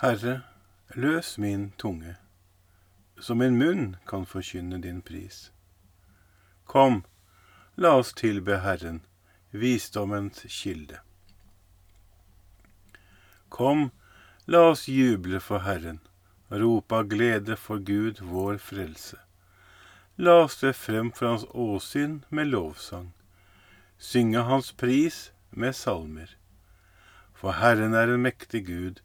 Herre, løs min tunge, så min munn kan forkynne din pris. Kom, la oss tilbe Herren, visdommens kilde. Kom, la oss juble for Herren, rope av glede for Gud, vår frelse. La oss tre frem for Hans åsyn med lovsang, synge Hans pris med salmer. For Herren er en mektig Gud,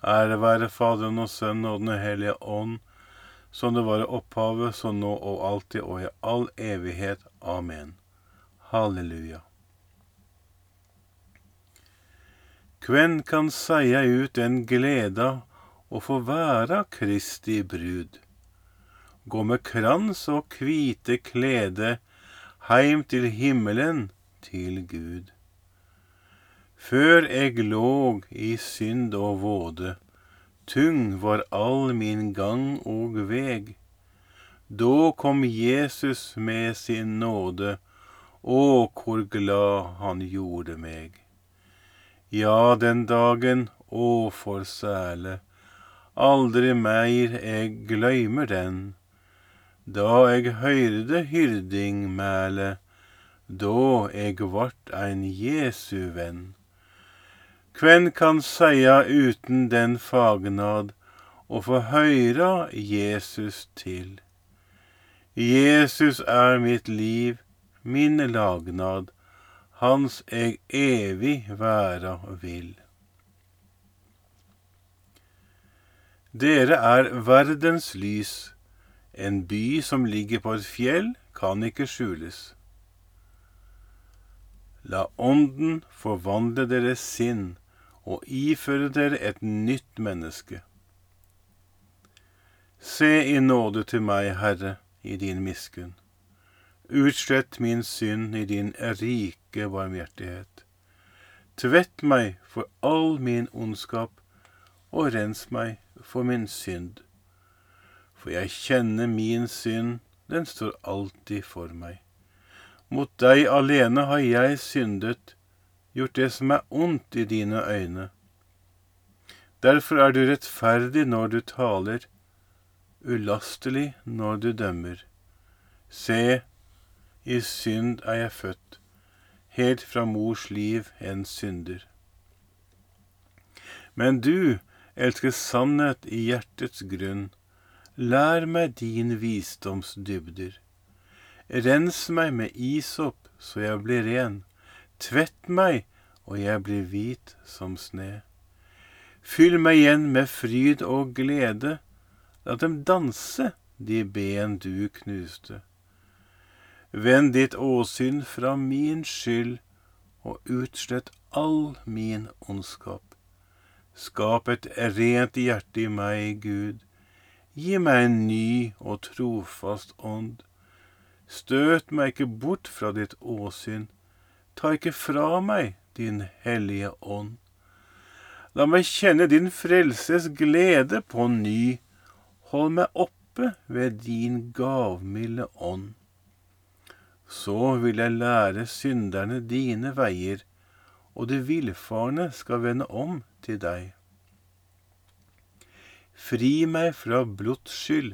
Ære være Faderen og Sønnen og Den hellige ånd, som det var i opphavet, så nå og alltid og i all evighet. Amen. Halleluja. Kven kan seia ut den gleda å få være Kristi brud? Gå med krans og kvite klede heim til himmelen, til Gud. Før eg låg i synd og våde, tung var all min gang og veg. Da kom Jesus med sin nåde, å, hvor glad han gjorde meg. Ja, den dagen, å, for sæle, aldri meir eg gløymer den. Da eg høyrde hyrdingmælet, da eg vart ein Jesu venn. Kven kan seia uten den fagnad og få høyra Jesus til? Jesus er mitt liv, min lagnad, hans eg evig væra vil. Dere er verdens lys, en by som ligger på et fjell, kan ikke skjules. La Ånden forvandle deres sinn og iføre dere et nytt menneske. Se i nåde til meg, Herre, i din miskunn. Utslett min synd i din rike barmhjertighet. Tvett meg for all min ondskap, og rens meg for min synd. For jeg kjenner min synd, den står alltid for meg. Mot deg alene har jeg syndet, gjort det som er ondt i dine øyne. Derfor er du rettferdig når du taler, ulastelig når du dømmer. Se, i synd er jeg født, helt fra mors liv en synder. Men du elsker sannhet i hjertets grunn, lær meg din visdoms dybder. Rens meg med isop så jeg blir ren Tvett meg, og jeg blir hvit som sne. Fyll meg igjen med fryd og glede, la dem danse, de ben du knuste. Vend ditt åsyn fra min skyld, og utslett all min ondskap. Skap et rent hjerte i meg, Gud. Gi meg en ny og trofast ånd. Støt meg ikke bort fra ditt åsyn Ta ikke fra meg din hellige ånd. La meg kjenne din frelses glede på ny. Hold meg oppe ved din gavmilde ånd. Så vil jeg lære synderne dine veier, og de villfarne skal vende om til deg. Fri meg fra blods skyld,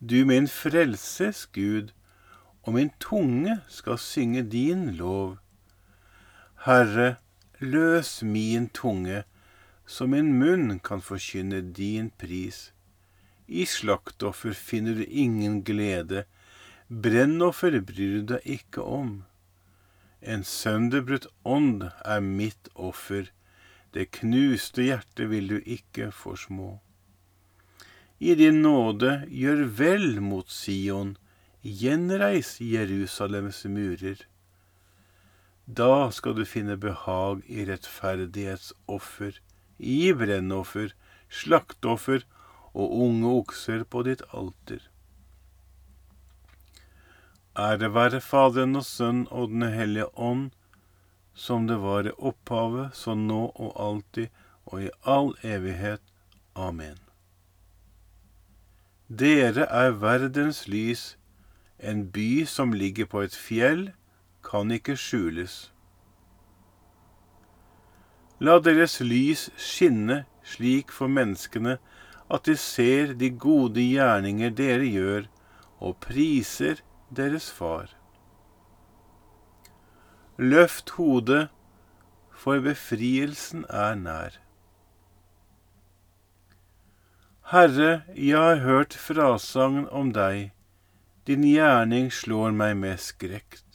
du min frelses Gud, og min tunge skal synge din lov. Herre, løs min tunge, så min munn kan forkynne din pris. I slaktoffer finner du ingen glede, brennoffer bryr du deg ikke om. En sønderbrutt ånd er mitt offer, det knuste hjertet vil du ikke forsmå. I din nåde gjør vel mot Sion, gjenreis Jerusalems murer. Da skal du finne behag i rettferdighetsoffer, i brennoffer, slakteoffer og unge okser på ditt alter. Ære være Faderen og Sønn og Den hellige ånd, som det var i opphavet, så nå og alltid og i all evighet. Amen. Dere er verdens lys, en by som ligger på et fjell, kan ikke skjules. La deres lys skinne slik for menneskene at de ser de gode gjerninger dere gjør, og priser deres far. Løft hodet, for befrielsen er nær. Herre, jeg har hørt frasagn om deg din gjerning slår meg med skrekt.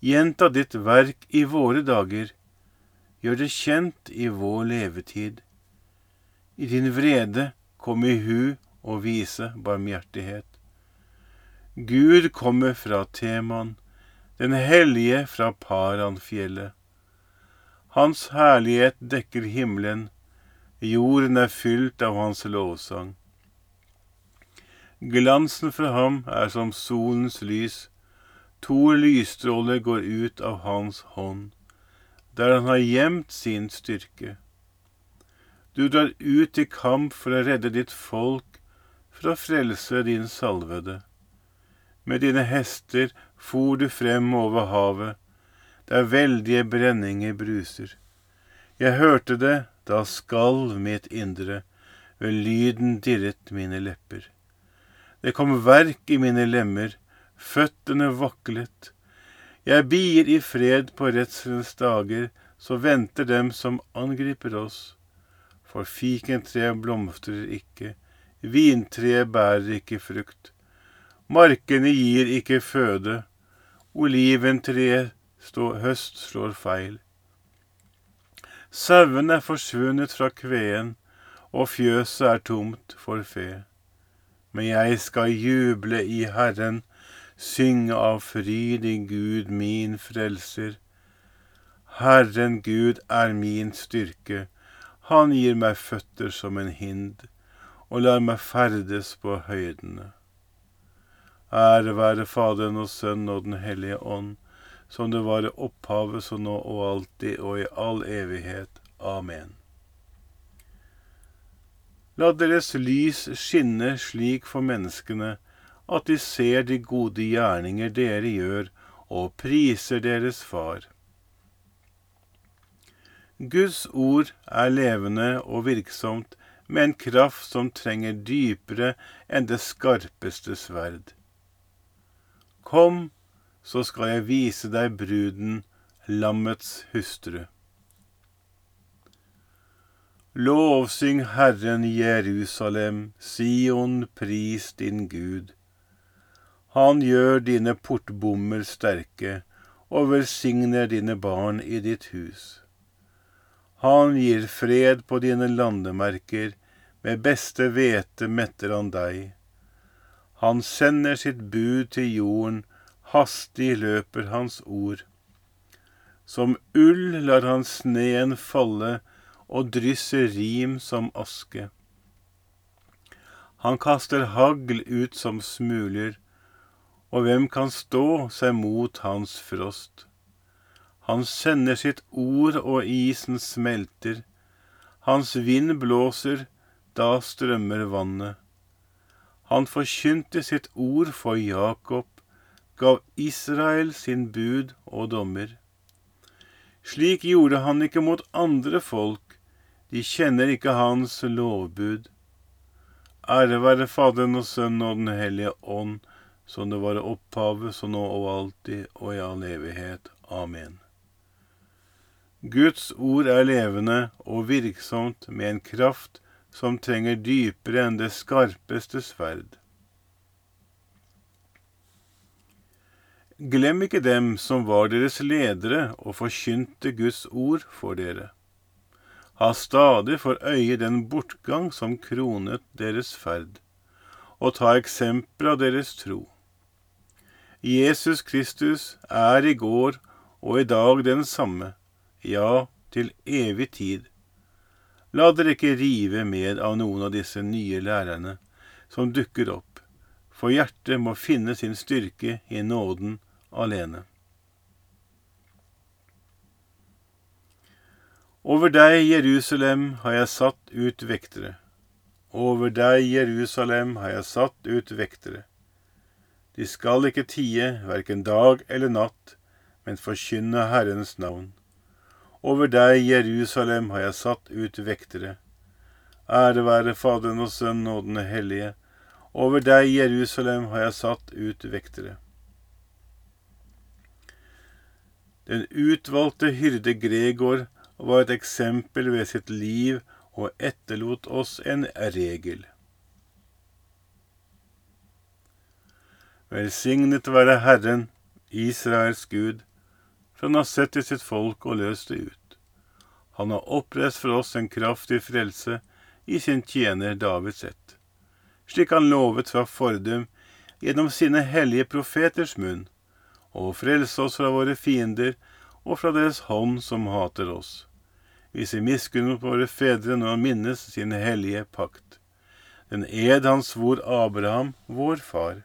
Gjenta ditt verk i våre dager, gjør det kjent i vår levetid. I din vrede kom i hu og vise barmhjertighet. Gud kommer fra Teman, den hellige fra Paranfjellet. Hans herlighet dekker himmelen, jorden er fylt av hans lovsang. Glansen fra ham er som solens lys. To lysstråler går ut av hans hånd, der han har gjemt sin styrke. Du drar ut i kamp for å redde ditt folk, for å frelse din salvede. Med dine hester for du frem over havet, der veldige brenninger bruser. Jeg hørte det, da skalv mitt indre, ved lyden dirret mine lepper. Det kom verk i mine lemmer, føttene vaklet. Jeg bier i fred på redselens dager, så venter dem som angriper oss. For fikentreet blomstrer ikke, vintreet bærer ikke frukt. Markene gir ikke føde, oliventreet høst slår feil. Sauen er forsvunnet fra kveen, og fjøset er tomt for fe men jeg skal juble i Herren, synge av fryd i Gud min frelser. Herren Gud er min styrke, han gir meg føtter som en hind, og lar meg ferdes på høydene. Ære være Faderen og Sønnen og Den hellige ånd, som det var i opphavet, så nå og alltid og i all evighet. Amen. La deres lys skinne slik for menneskene at de ser de gode gjerninger dere gjør, og priser deres far. Guds ord er levende og virksomt, med en kraft som trenger dypere enn det skarpeste sverd. Kom, så skal jeg vise deg bruden, lammets hustru. Lovsyng Herren Jerusalem, Sion, pris din Gud. Han gjør dine portbommer sterke og velsigner dine barn i ditt hus. Han gir fred på dine landemerker, med beste hvete metter han deg. Han sender sitt bud til jorden, hastig løper hans ord. Som ull lar han sneen falle, og drysser rim som aske. Han kaster hagl ut som smuler, og hvem kan stå seg mot hans frost? Han sender sitt ord, og isen smelter. Hans vind blåser, da strømmer vannet. Han forkynte sitt ord for Jakob, gav Israel sin bud og dommer. Slik gjorde han ikke mot andre folk, de kjenner ikke hans lovbud. Ære være Faderen og Sønnen og Den hellige ånd, som det var opphavet, så nå og alltid og i all evighet. Amen. Guds ord er levende og virksomt med en kraft som trenger dypere enn det skarpeste sverd. Glem ikke dem som var deres ledere og forkynte Guds ord for dere. Ha stadig for øye den bortgang som kronet deres ferd, og ta eksempler av deres tro. Jesus Kristus er i går og i dag den samme, ja, til evig tid. La dere ikke rive med av noen av disse nye lærerne som dukker opp, for hjertet må finne sin styrke i nåden alene. Over deg, Jerusalem, har jeg satt ut vektere. Over deg, Jerusalem, har jeg satt ut vektere. De skal ikke tie, verken dag eller natt, men forkynne Herrens navn. Over deg, Jerusalem, har jeg satt ut vektere. Ære være Faderen og Sønnen og Den hellige. Over deg, Jerusalem, har jeg satt ut vektere. Den utvalgte hyrde Gregor var et eksempel ved sitt liv og etterlot oss en regel. Velsignet være Herren, Israels Gud, for han har sett til sitt folk og løst det ut. Han har oppreist for oss en kraftig frelse i sin tjener Davids ett, slik han lovet fra fordum gjennom sine hellige profeters munn, og frelse oss fra våre fiender og fra deres hånd som hater oss. Viser miskunn mot våre fedre når han minnes sin hellige pakt, den ed han svor Abraham, vår far,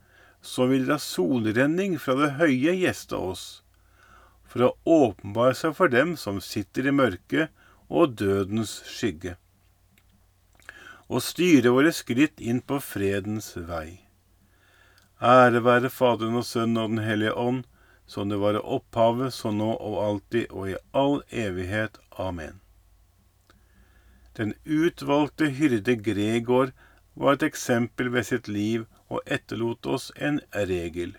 så vil la solrenning fra det høye gjeste oss, for å åpenbare seg for dem som sitter i mørket og dødens skygge, og styre våre skritt inn på fredens vei. Ære være Faderen og Sønnen og Den hellige ånd, som det var i opphavet, så nå og alltid og i all evighet. Amen. Den utvalgte hyrde Gregor var et eksempel ved sitt liv og etterlot oss en regel.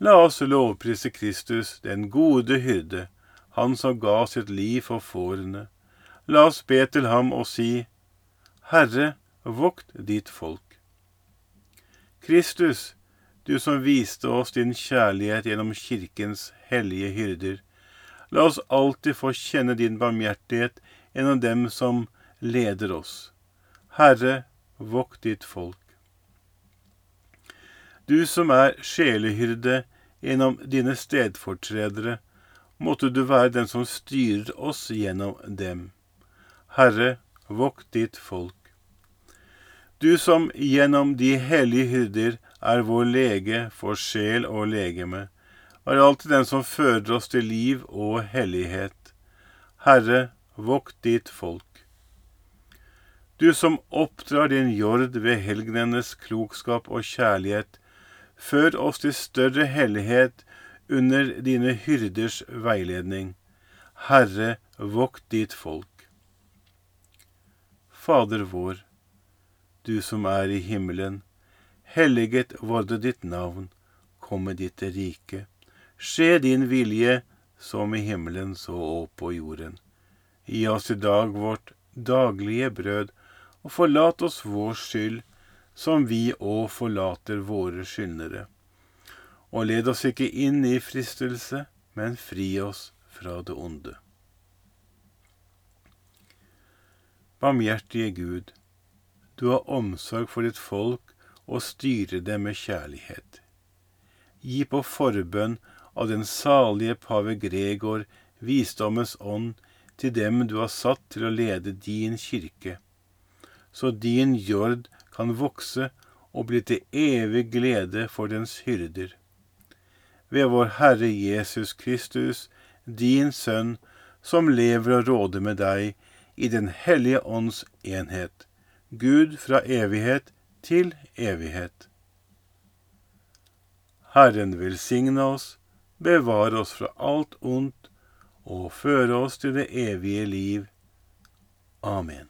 La oss lovprise Kristus, den gode hyrde, han som ga sitt liv for fårene. La oss be til ham og si, Herre, vokt ditt folk. Kristus, du som viste oss din kjærlighet gjennom kirkens hellige hyrder, la oss alltid få kjenne din barmhjertighet gjennom dem som leder oss. Herre, vokt ditt folk. Du som er sjelehyrde gjennom dine stedfortredere, måtte du være den som styrer oss gjennom dem. Herre, vokt ditt folk. Du som gjennom de hellige hyrder er vår lege for sjel og legeme, er alltid den som fører oss til liv og hellighet. Herre, vokt ditt folk. Du som oppdrar din jord ved helgenenes klokskap og kjærlighet, før oss til større hellighet under dine hyrders veiledning. Herre, vokt ditt folk. Fader vår, du som er i himmelen. Helliget vorde ditt navn. Komme ditt rike. Skje din vilje, som i himmelen så og på jorden. Gi oss i dag vårt daglige brød, og forlat oss vår skyld, som vi òg forlater våre skyldnere. Og led oss ikke inn i fristelse, men fri oss fra det onde. Barmhjertige Gud, du har omsorg for ditt folk og styrer det med kjærlighet. Gi på forbønn av den salige pave Gregor visdommens ånd til dem du har satt til å lede din kirke, så din jord kan vokse og bli til evig glede for dens hyrder. Ved vår Herre Jesus Kristus, din Sønn, som lever og råder med deg i Den hellige ånds enhet, Gud fra evighet til evighet. Herren velsigne oss, bevare oss fra alt ondt og føre oss til det evige liv. Amen.